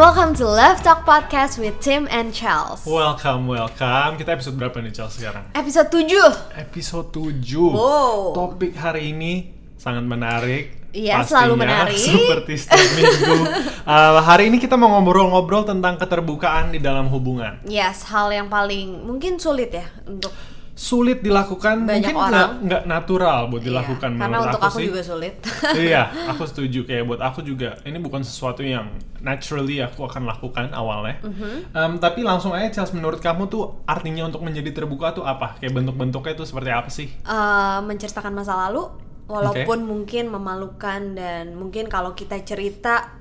welcome to Love Talk Podcast with Tim and Charles. Welcome, welcome. Kita episode berapa nih, Charles, sekarang? Episode 7. Episode 7. Wow. Topik hari ini sangat menarik. Iya, selalu menarik. Seperti setiap minggu. Uh, hari ini kita mau ngobrol-ngobrol tentang keterbukaan di dalam hubungan. Yes, hal yang paling mungkin sulit ya untuk Sulit dilakukan, Banyak mungkin orang. nggak natural buat Iya, dilakukan karena menurut untuk aku, sih. juga sulit. iya, aku setuju. Kayak buat aku juga, ini bukan sesuatu yang naturally aku akan lakukan awalnya. Mhm. Em, tapi langsung aja, Charles, menurut kamu tuh artinya untuk menjadi terbuka tuh apa? Kayak bentuk-bentuknya tuh seperti apa sih? Eh, menceritakan masa lalu walaupun mungkin memalukan dan mungkin kalau kita cerita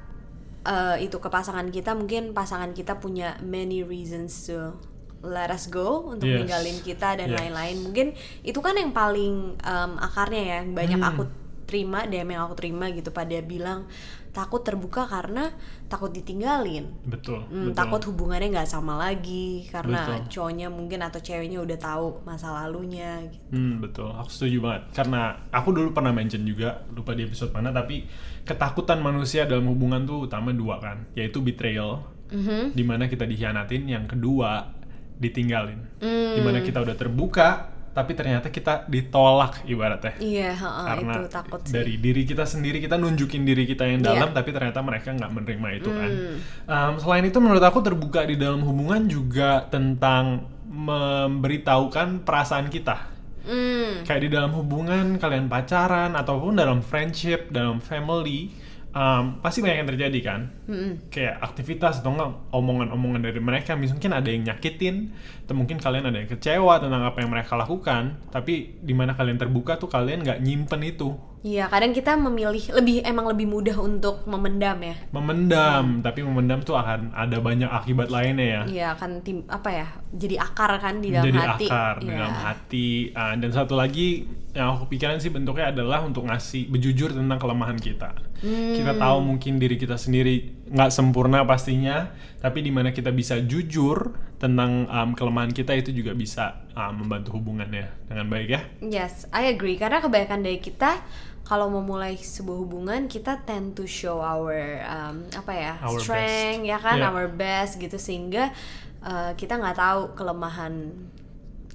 eh, itu ke pasangan kita mungkin pasangan kita punya many reasons to let us go untuk Yes. ninggalin kita dan Yes. lain-lain mungkin itu kan yang paling em, akarnya ya yang banyak Hmm. aku terima DM yang aku terima gitu pada bilang takut terbuka karena takut ditinggalin Betul, Hmm, betul. takut hubungannya nggak sama lagi karena Betul. cowoknya mungkin atau ceweknya udah tahu masa lalunya gitu. Hmm, betul. Aku setuju banget. Karena aku dulu pernah mention juga, lupa di episode mana, tapi ketakutan manusia dalam hubungan tuh utama dua kan, yaitu betrayal, Mhm. di mana kita dikhianatin. Yang kedua, ditinggalin. Hmm. Di mana kita udah terbuka, tapi ternyata kita ditolak ibaratnya. Iya, heeh, Karena itu takut sih. dari diri kita sendiri kita nunjukin diri kita yang dalam, tapi ternyata mereka nggak menerima itu kan. Hmm. Um, selain itu menurut aku terbuka di dalam hubungan juga tentang memberitahukan perasaan kita. Hmm, Kayak di dalam hubungan kalian pacaran ataupun dalam friendship, dalam family, um, pasti banyak yang terjadi kan. mm-mm. Kayak aktivitas atau enggak omongan-omongan dari mereka, mungkin ada yang nyakitin, atau mungkin kalian ada yang kecewa tentang apa yang mereka lakukan, tapi di mana kalian terbuka tuh kalian nggak nyimpen itu, Iya, kadang kita memilih lebih emang lebih mudah untuk memendam ya. memendam, tapi memendam tuh akan ada banyak akibat lainnya ya. Iya, akan tim apa ya? Jadi akar kan di dalam Jadi hati. akar di Iya. dalam hati. Ah, dan satu lagi yang aku pikirin sih bentuknya adalah untuk ngasih berjujur tentang kelemahan kita. Hmm. Kita tahu mungkin diri kita sendiri nggak sempurna pastinya, tapi di mana kita bisa jujur tentang um, kelemahan kita itu juga bisa um, membantu hubungannya dengan baik ya. Yes, I agree. Karena kebanyakan dari kita kalau mau mulai sebuah hubungan kita tend to show our um, apa ya Our strength best. ya kan Yeah. our best gitu sehingga uh, kita nggak tahu kelemahan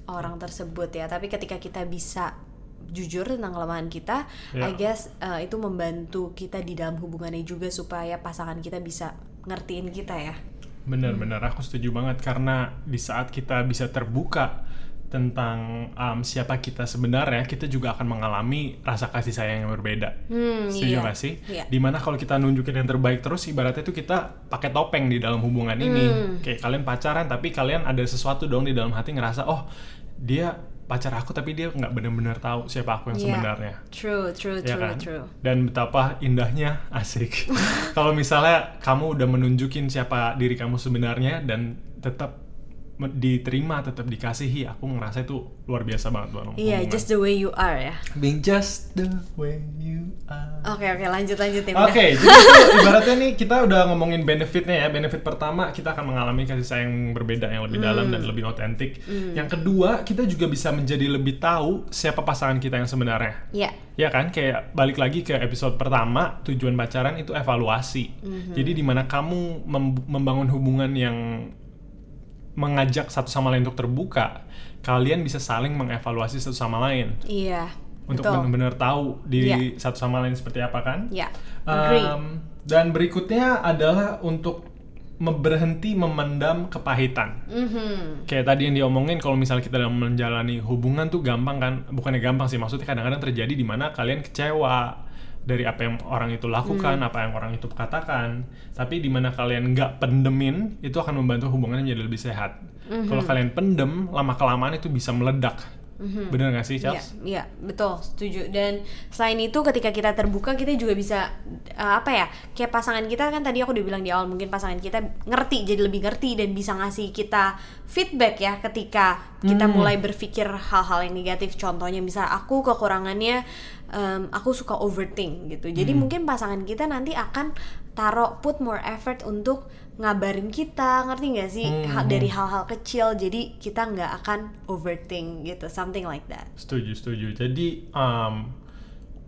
orang tersebut ya. Tapi ketika kita bisa jujur tentang kelemahan kita, I Yeah. guess uh, itu membantu kita di dalam hubungannya juga supaya pasangan kita bisa ngertiin kita ya. Benar-benar aku setuju banget karena di saat kita bisa terbuka tentang um, siapa kita sebenarnya, kita juga akan mengalami rasa kasih sayang yang berbeda. Hmm, Setuju iya. sih? Iya. Di mana kalau kita nunjukin yang terbaik terus, ibaratnya itu kita pakai topeng di dalam hubungan ini. Hmm. Kayak kalian pacaran, tapi kalian ada sesuatu dong di dalam hati ngerasa, oh dia pacar aku, tapi dia nggak benar-benar tahu siapa aku yang Iya. sebenarnya. True, true, Ya true, kan? true. Dan betapa indahnya asik. Kalau misalnya kamu udah menunjukin siapa diri kamu sebenarnya dan tetap diterima, tetap dikasihi, aku ngerasa itu luar biasa banget dalam Iya, just the way you are ya. being just the way you are. Oke, oke, lanjut lanjut ya. Oke, jadi itu ibaratnya nih kita udah ngomongin benefitnya ya. Benefit pertama kita akan mengalami kasih sayang berbeda yang lebih dalam dan lebih otentik. Yang kedua kita juga bisa menjadi lebih tahu siapa pasangan kita yang sebenarnya. Iya. Ya kan, kayak balik lagi ke episode pertama, tujuan pacaran itu evaluasi. Jadi di mana kamu mem- membangun hubungan yang mengajak satu sama lain untuk terbuka, kalian bisa saling mengevaluasi satu sama lain Iya. untuk benar-benar tahu diri satu sama lain seperti apa kan? Iya. Agree. Um, dan berikutnya adalah untuk berhenti memendam kepahitan. Mhm. Kayak tadi yang diomongin kalau misalnya kita dalam menjalani hubungan tuh gampang kan? Bukannya gampang sih, maksudnya kadang-kadang terjadi di mana kalian kecewa dari apa yang orang itu lakukan, Hmm. apa yang orang itu katakan. Tapi di mana kalian nggak pendemin, itu akan membantu hubungannya menjadi lebih sehat. Mhm. Kalau kalian pendem, lama kelamaan itu bisa meledak. Bener nggak sih, Iya, Charles? iya, betul, setuju. Dan selain itu ketika kita terbuka kita juga bisa uh, apa ya? Kayak pasangan kita kan tadi aku udah bilang di awal mungkin pasangan kita ngerti jadi lebih ngerti dan bisa ngasih kita feedback ya ketika kita Hmm. mulai berpikir hal-hal yang negatif. Contohnya bisa aku kekurangannya um, aku suka overthink gitu. Jadi Hmm. mungkin pasangan kita nanti akan taruh put more effort untuk ngabarin kita ngerti nggak sih? Hmm, dari hal-hal kecil jadi kita nggak akan overthink gitu something like that. Setuju, setuju. Jadi um,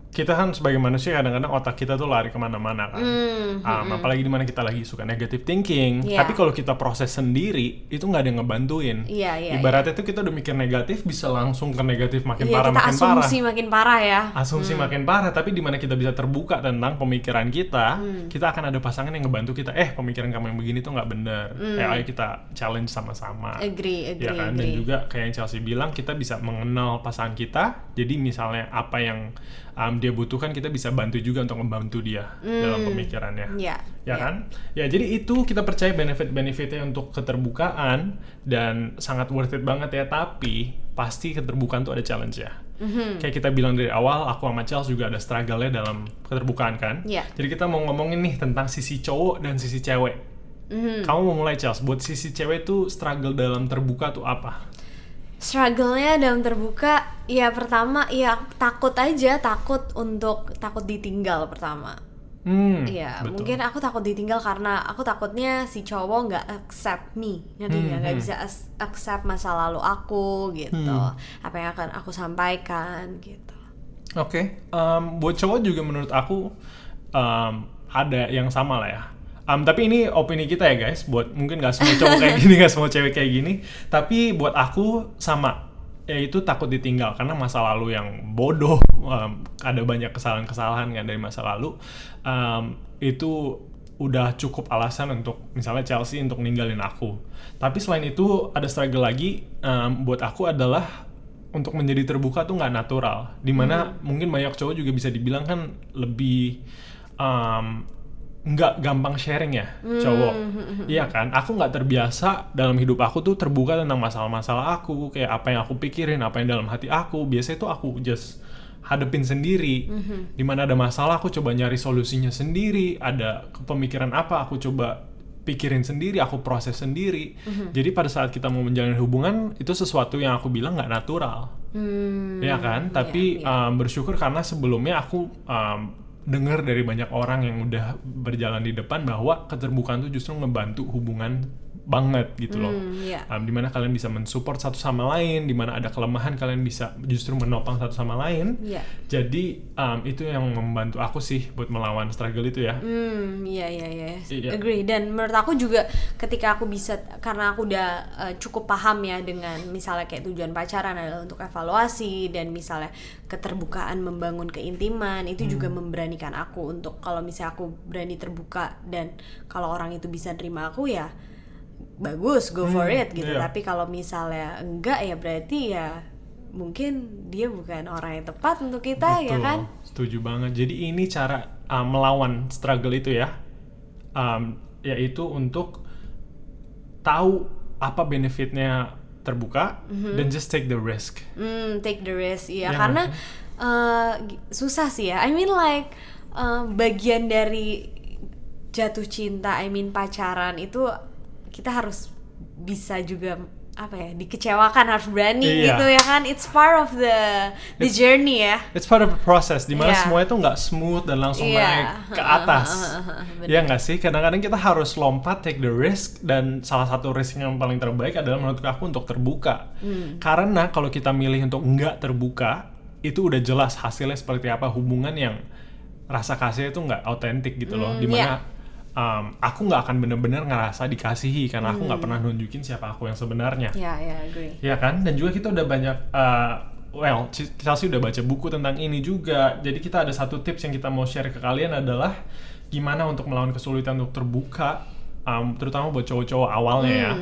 kita kan sebagai manusia kadang-kadang otak kita tuh lari ke mana-mana kan. Hmm, Um, apalagi di mana kita lagi suka negative thinking. Iya. Tapi kalau kita proses sendiri, itu nggak ada yang ngebantuin. Iya, iya, Ibaratnya tuh kita udah mikir negatif, bisa langsung ke negatif makin Iya, parah, kita makin parah. asumsi makin parah ya. Asumsi makin parah, tapi di mana kita bisa terbuka tentang pemikiran kita, Hmm. kita akan ada pasangan yang ngebantu kita. Eh, pemikiran kamu yang begini tuh nggak bener. Hmm. Eh, ayo kita challenge sama-sama. Agree, agree, ya kan dan agree. juga kayak yang Chelsea bilang kita bisa mengenal pasangan kita jadi misalnya apa yang um, dia butuhkan kita bisa bantu juga untuk membantu dia dalam pemikirannya. Iya, ya iya. kan? Ya jadi itu kita percaya benefit benefitnya untuk keterbukaan dan sangat worth it banget ya. Tapi pasti keterbukaan tuh ada challenge ya Mhm. kayak kita bilang dari awal aku sama Chelsea juga ada struggle-nya dalam keterbukaan kan? Iya. jadi kita mau ngomongin nih tentang sisi cowok dan sisi cewek. Mhm. kamu mau mulai Chelsea buat sisi cewek tuh struggle dalam terbuka tuh apa Struggle-nya dalam terbuka, ya pertama ya takut aja, takut untuk takut ditinggal pertama. Hmm, Iya, betul. mungkin aku takut ditinggal karena aku takutnya si cowok nggak accept me, ngerti nggak? Hmm, Nggak hmm. bisa accept masa lalu aku gitu, Hmm. apa yang akan aku sampaikan gitu. Oke, em, buat cowok juga menurut aku em, ada yang sama lah ya. Em, tapi ini opini kita ya guys, buat mungkin nggak semua cowok kayak gini, nggak semua cewek kayak gini. Tapi buat aku sama, yaitu takut ditinggal karena masa lalu yang bodoh, em, ada banyak kesalahan-kesalahan kan dari masa lalu. Em, itu udah cukup alasan untuk misalnya Chelsea untuk ninggalin aku. Tapi selain itu ada struggle lagi em, buat aku adalah untuk menjadi terbuka tuh nggak natural. Di mana mungkin banyak cowok juga bisa dibilang kan lebih em, nggak gampang sharing ya cowok. Iya kan? Aku nggak terbiasa dalam hidup aku tuh terbuka tentang masalah-masalah aku, kayak apa yang aku pikirin, apa yang dalam hati aku. Biasanya tuh aku just hadepin sendiri. Di mana ada masalah aku coba nyari solusinya sendiri. Ada pemikiran apa aku coba pikirin sendiri, aku proses sendiri. Jadi pada saat kita mau menjalin hubungan itu sesuatu yang aku bilang nggak natural, Hmm, ya kan? Tapi um, bersyukur karena sebelumnya aku um, dengar dari banyak orang yang udah berjalan di depan bahwa keterbukaan itu justru ngebantu hubungan banget gitu loh. Hmm, iya. Um, di mana kalian bisa mensupport satu sama lain, di mana ada kelemahan kalian bisa justru menopang satu sama lain. Iya. Jadi um, itu yang membantu aku sih buat melawan struggle itu ya. Hmm, iya iya iya. Iya. Agree. Dan menurut aku juga ketika aku bisa karena aku udah eh, cukup paham ya dengan misalnya kayak tujuan pacaran adalah untuk evaluasi dan misalnya keterbukaan membangun keintiman itu juga Hmm. memberanikan aku untuk kalau misalnya aku berani terbuka dan kalau orang itu bisa nerima aku ya bagus go for Hmm, it gitu. iya. Tapi kalau misalnya enggak ya berarti ya mungkin dia bukan orang yang tepat untuk kita ya Betul, kan? Setuju banget. Jadi ini cara uh, melawan struggle itu ya, um, yaitu untuk tahu apa benefitnya terbuka dan just take the risk. Hmm, take the risk, iya. Ya, Karena gi- susah sih ya. I mean like eh, bagian dari jatuh cinta, I mean pacaran itu kita harus bisa juga apa ya dikecewakan harus berani Iya. gitu ya kan. It's part of the the journey ya. It's part of the process, di mana Iya. semuanya tuh nggak smooth dan langsung Iya. naik ke atas. Ya nggak sih? Kadang-kadang kita harus lompat, take the risk, dan salah satu risk yang paling terbaik adalah menurut aku untuk terbuka. Hmm. Karena kalau kita milih untuk nggak terbuka, itu udah jelas hasilnya seperti apa hubungan yang rasa kasih itu nggak autentik gitu loh. Hmm, Di mana um, aku nggak akan bener-bener ngerasa dikasihi karena aku Hmm. nggak pernah nunjukin siapa aku yang sebenarnya. Ya, ya, agree. Ya kan? Dan juga kita udah banyak uh, well, Chelsea udah baca buku tentang ini juga. Jadi kita ada satu tips yang kita mau share ke kalian adalah gimana untuk melawan kesulitan untuk terbuka um, terutama buat cowok-cowok awalnya ya.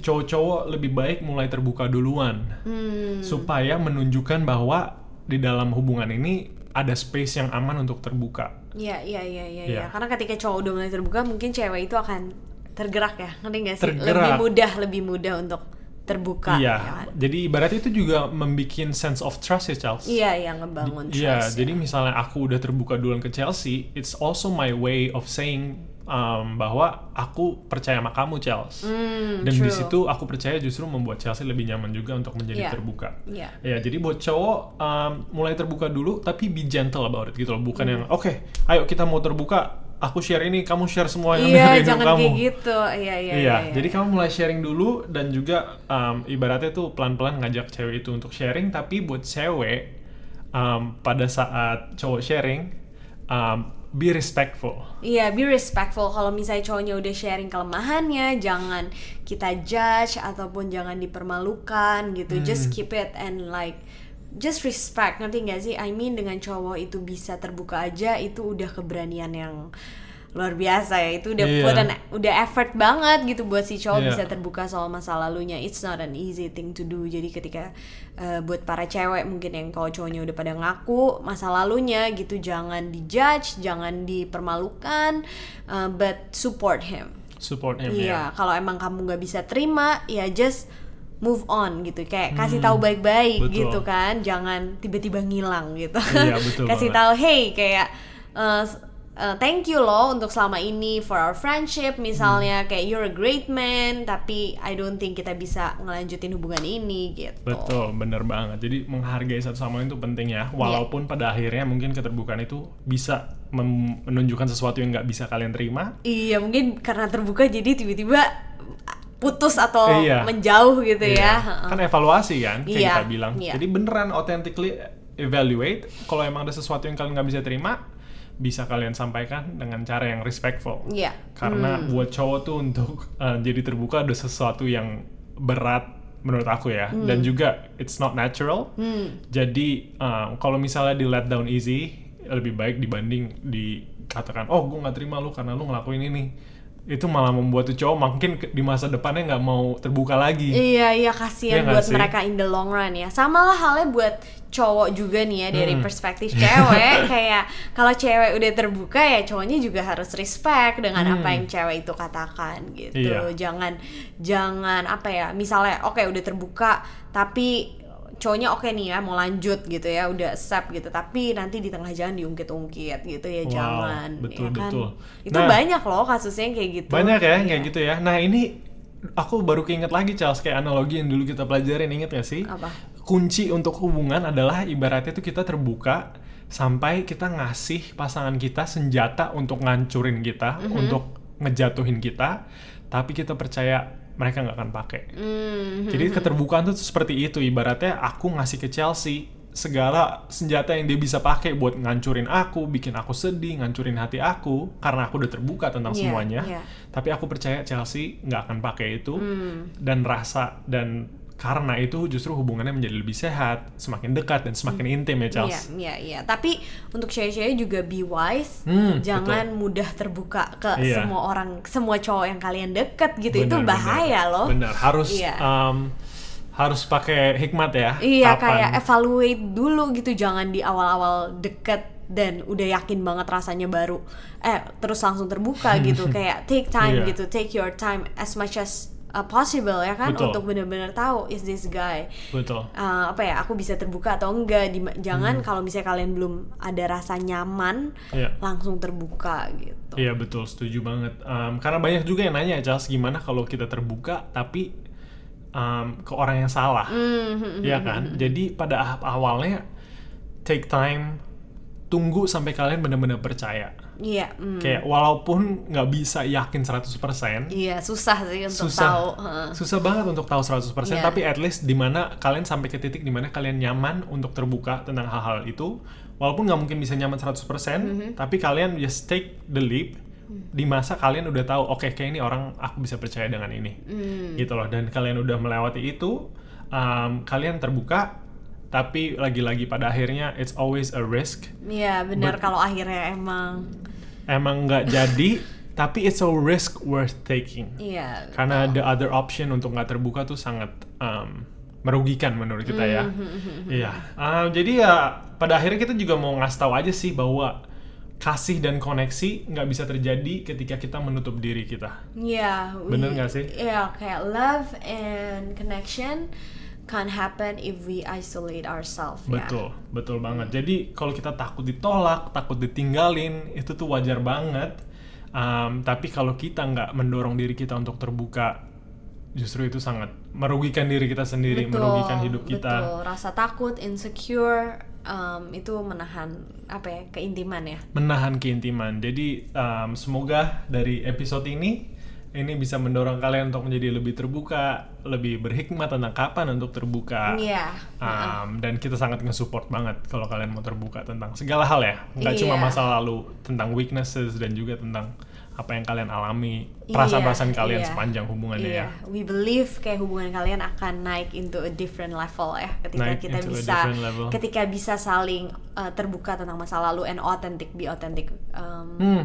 Cowok-cowok lebih baik mulai terbuka duluan Hmm. supaya menunjukkan bahwa di dalam hubungan ini ada space yang aman untuk terbuka. Iya, iya, iya, iya, Iya. iya. Karena ketika cowok udah mulai terbuka, mungkin cewek itu akan tergerak ya, ngerti nggak sih? Tergerak. Lebih mudah, lebih mudah untuk terbuka. iya. ya kan? Jadi ibaratnya itu juga membuat sense of trust ya Charles. Iya, yang ngebangun Iya, trust. jadi ya. misalnya aku udah terbuka duluan ke Chelsea, it's also my way of saying um, bahwa aku percaya sama kamu, Chelsea. Hmm, Dan di situ aku percaya justru membuat Chelsea lebih nyaman juga untuk menjadi Iya. terbuka. Iya. Ya, jadi buat cowok um, mulai terbuka dulu, tapi be gentle about it gitu loh, bukan Hmm. yang oke, ayo kita mau terbuka, aku share ini, kamu share semua yang Iya, dari jangan kamu. kayak gitu. Iya, iya, Iya, iya. jadi kamu mulai sharing dulu dan juga um, ibaratnya tuh pelan-pelan ngajak cewek itu untuk sharing, tapi buat cewek um, pada saat cowok sharing um, be respectful Iya, be respectful. Kalau misalnya cowoknya udah sharing kelemahannya, jangan kita judge ataupun jangan dipermalukan gitu. Just keep it and like just respect. Ngerti nggak sih? I mean dengan cowok itu bisa terbuka aja itu udah keberanian yang luar biasa ya. Itu udah Iya. put an- udah effort banget gitu buat si cowok Iya. bisa terbuka soal masa lalunya. It's not an easy thing to do. Jadi ketika uh, buat para cewek mungkin yang kalau cowoknya udah pada ngaku masa lalunya gitu jangan dijudge, jangan dipermalukan, uh, but support him. support him Iya, ya kalau emang kamu nggak bisa terima, ya just move on gitu. Kayak kasih tahu baik-baik Hmm, betul. gitu kan, jangan tiba-tiba ngilang gitu. Iya, betul kasih tahu, hey kayak uh, uh, thank you loh untuk selama ini for our friendship Hmm. misalnya kayak you're a great man, tapi I don't think kita bisa ngelanjutin hubungan ini gitu. Betul, bener banget. Jadi menghargai satu sama lain itu penting ya. Walaupun pada akhirnya mungkin keterbukaan itu bisa menunjukkan sesuatu yang nggak bisa kalian terima. Iya, mungkin karena terbuka jadi tiba-tiba putus atau Iya. menjauh gitu ya. Iya. Heeh. Kan evaluasi kan, kayak Iya, kita bilang. iya. Jadi beneran authentically evaluate. Kalau emang ada sesuatu yang kalian nggak bisa terima, bisa kalian sampaikan dengan cara yang respectful. Iya. Karena buat cowok tuh untuk uh, jadi terbuka ada sesuatu yang berat menurut aku ya. Dan juga it's not natural. Jadi uh, kalau misalnya di let down easy lebih baik dibanding dikatakan oh gue nggak terima lu karena lu ngelakuin ini. Itu malah membuat tuh cowok makin di masa depannya nggak mau terbuka lagi. Iya, iya kasihan nggak buat sih? mereka in the long run ya. Sama lah halnya buat cowok juga nih ya dari Hmm. perspektif cewek kayak kalau cewek udah terbuka ya cowoknya juga harus respect dengan apa yang cewek itu katakan gitu. Hmm. Iya. Jangan jangan apa ya, misalnya oke udah terbuka tapi cowoknya oke nih ya mau lanjut gitu ya udah accept gitu tapi nanti di tengah jalan diungkit-ungkit gitu ya Wow, jangan betul, ya kan betul. itu Nah, banyak loh kasusnya kayak gitu Banyak ya Iya. kayak gitu ya. Nah ini aku baru keinget lagi Charles kayak analogi yang dulu kita pelajarin inget gak sih? apa Kunci untuk hubungan adalah ibaratnya tuh kita terbuka sampai kita ngasih pasangan kita senjata untuk ngancurin kita, Mhm. untuk ngejatuhin kita, tapi kita percaya mereka nggak akan pakai. Hmm, Jadi keterbukaan tuh seperti itu ibaratnya aku ngasih ke Chelsea segala senjata yang dia bisa pakai buat ngancurin aku, bikin aku sedih, ngancurin hati aku karena aku udah terbuka tentang Iya, semuanya. iya. Tapi aku percaya Chelsea nggak akan pakai itu Hmm. dan rasa dan karena itu justru hubungannya menjadi lebih sehat, semakin dekat dan semakin intim ya Iya, Charles. iya, iya. Tapi untuk cewek-cewek juga be wise. Hmm, Jangan mudah terbuka ke Iya. semua orang, semua cowok yang kalian deket gitu. itu Benar, bahaya benar. loh. Benar, harus Iya. um, harus pakai hikmat ya. Iya, Kapan. kayak evaluate dulu gitu. Jangan di awal-awal deket dan udah yakin banget rasanya baru eh terus langsung terbuka gitu. kayak take time Iya. gitu. Take your time as much as uh, possible ya kan Betul. untuk bener-bener tahu is this guy Betul. uh, apa ya aku bisa terbuka atau enggak Di- jangan Hmm. kalau misalnya kalian belum ada rasa nyaman Iya. langsung terbuka gitu Iya betul, setuju banget. Um, karena banyak juga yang nanya, Charles, gimana kalau kita terbuka tapi um, ke orang yang salah, Hmm, Iya kan? Jadi pada awalnya take time, tunggu sampai kalian benar-benar percaya. Iya hmm. Kayak walaupun nggak bisa yakin 100%, iya susah sih untuk susah, tahu heeh. susah banget untuk tahu 100%, Iya. tapi at least di mana kalian sampai ke titik di mana kalian nyaman untuk terbuka tentang hal-hal itu, walaupun nggak mungkin bisa nyaman 100%, Mm-hmm. tapi kalian just take the leap Mm. di masa kalian udah tahu, oke kayak ini orang aku bisa percaya dengan ini, Hmm. gitu loh, dan kalian udah melewati itu, um, kalian terbuka, tapi lagi-lagi pada akhirnya it's always a risk, Iya benar kalau akhirnya emang emang nggak jadi, tapi it's a risk worth taking. iya Karena the other option untuk nggak terbuka tuh sangat um, merugikan menurut kita ya. Mm-hmm, Iya. Um, jadi ya pada akhirnya kita juga mau ngasih tahu aja sih bahwa kasih dan koneksi nggak bisa terjadi ketika kita menutup diri kita. Iya, we- Bener nggak sih? Iya, kayak love and connection can't happen if we isolate ourselves. ya. Betul, betul banget. Jadi kalau kita takut ditolak, takut ditinggalin, itu tuh wajar banget. Um, tapi kalau kita nggak mendorong diri kita untuk terbuka, justru itu sangat merugikan diri kita sendiri, Betul, merugikan hidup kita. Betul, rasa takut, insecure, um, itu menahan apa ya keintiman ya. menahan keintiman. Jadi um, semoga dari episode ini ini bisa mendorong kalian untuk menjadi lebih terbuka, lebih berhikmat tentang kapan untuk terbuka. Iya. Um, dan kita sangat nge-support banget kalau kalian mau terbuka tentang segala hal ya, nggak cuma Iya. masa lalu, tentang weaknesses dan juga tentang apa yang kalian alami, perasaan-perasaan Iya, kalian iya. sepanjang hubungannya Iya, ya. we believe kayak hubungan kalian akan naik into a different level ya ketika Naik kita bisa ketika bisa saling uh, terbuka tentang masa lalu and authentic be authentic um, Hmm,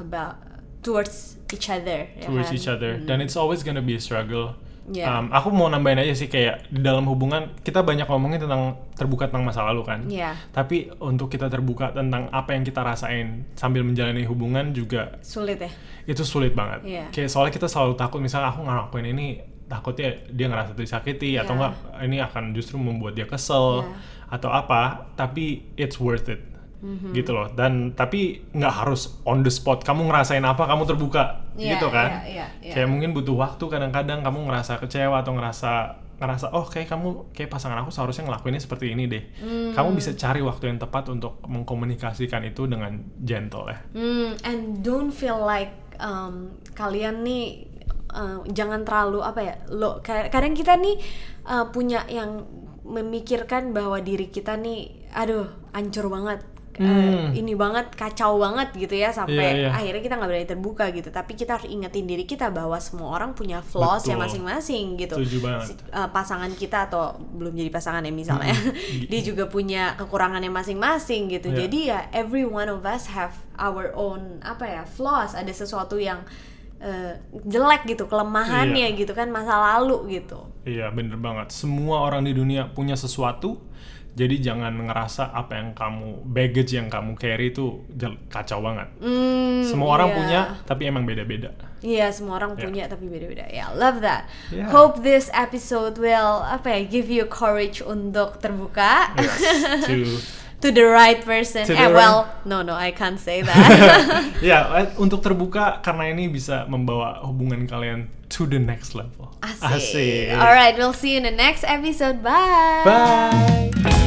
about towards each other ya towards kan? each other. Dan it's always gonna be a struggle. Iya. Um, aku mau nambahin aja sih kayak di dalam hubungan kita banyak ngomongin tentang terbuka tentang masa lalu kan. Iya. Tapi untuk kita terbuka tentang apa yang kita rasain sambil menjalani hubungan juga sulit ya itu sulit banget. Iya. Kayak soalnya kita selalu takut misalnya aku ngelakuin ini takutnya dia ngerasa disakiti atau Iya. enggak ini akan justru membuat dia kesel Iya. atau apa. Tapi it's worth it. Mhm. Gitu loh. Dan tapi nggak harus on the spot kamu ngerasain apa kamu terbuka Iya, gitu kan. iya, iya, iya. Kayak mungkin butuh waktu kadang-kadang kamu ngerasa kecewa atau ngerasa ngerasa oh kayak kamu kayak pasangan aku seharusnya ngelakuinnya seperti ini deh. Hmm. Kamu bisa cari waktu yang tepat untuk mengkomunikasikan itu dengan gentle ya. Hmm, and don't feel like um, kalian nih uh, jangan terlalu apa ya lo ka- kadang kita nih uh, punya yang memikirkan bahwa diri kita nih aduh hancur banget Uh, Hmm. ini banget kacau banget gitu ya sampai Iya, iya. akhirnya kita nggak berani terbuka gitu tapi kita harus ingetin diri kita bahwa semua orang punya flaws yang Betul. masing-masing gitu. Si- uh, pasangan kita atau belum jadi pasangan ya misalnya dia juga punya kekurangannya masing-masing gitu Iya. jadi ya every one of us have our own apa ya flaws ada sesuatu yang uh, jelek gitu kelemahannya Iya. gitu kan masa lalu gitu Iya bener banget. Semua orang di dunia punya sesuatu. Jadi jangan ngerasa apa yang kamu baggage yang kamu carry itu kacau banget. Hmm, Semua orang iya. punya, tapi emang beda-beda. Iya semua orang Ya. punya tapi beda-beda ya love that Yeah. hope this episode will apa ya give you courage untuk terbuka Yes, to to the right person To eh right- well no no I can't say that ya eh, untuk terbuka karena ini bisa membawa hubungan kalian to the next level. Asik. Asik. Alright, we'll see you in the next episode. Bye. Bye.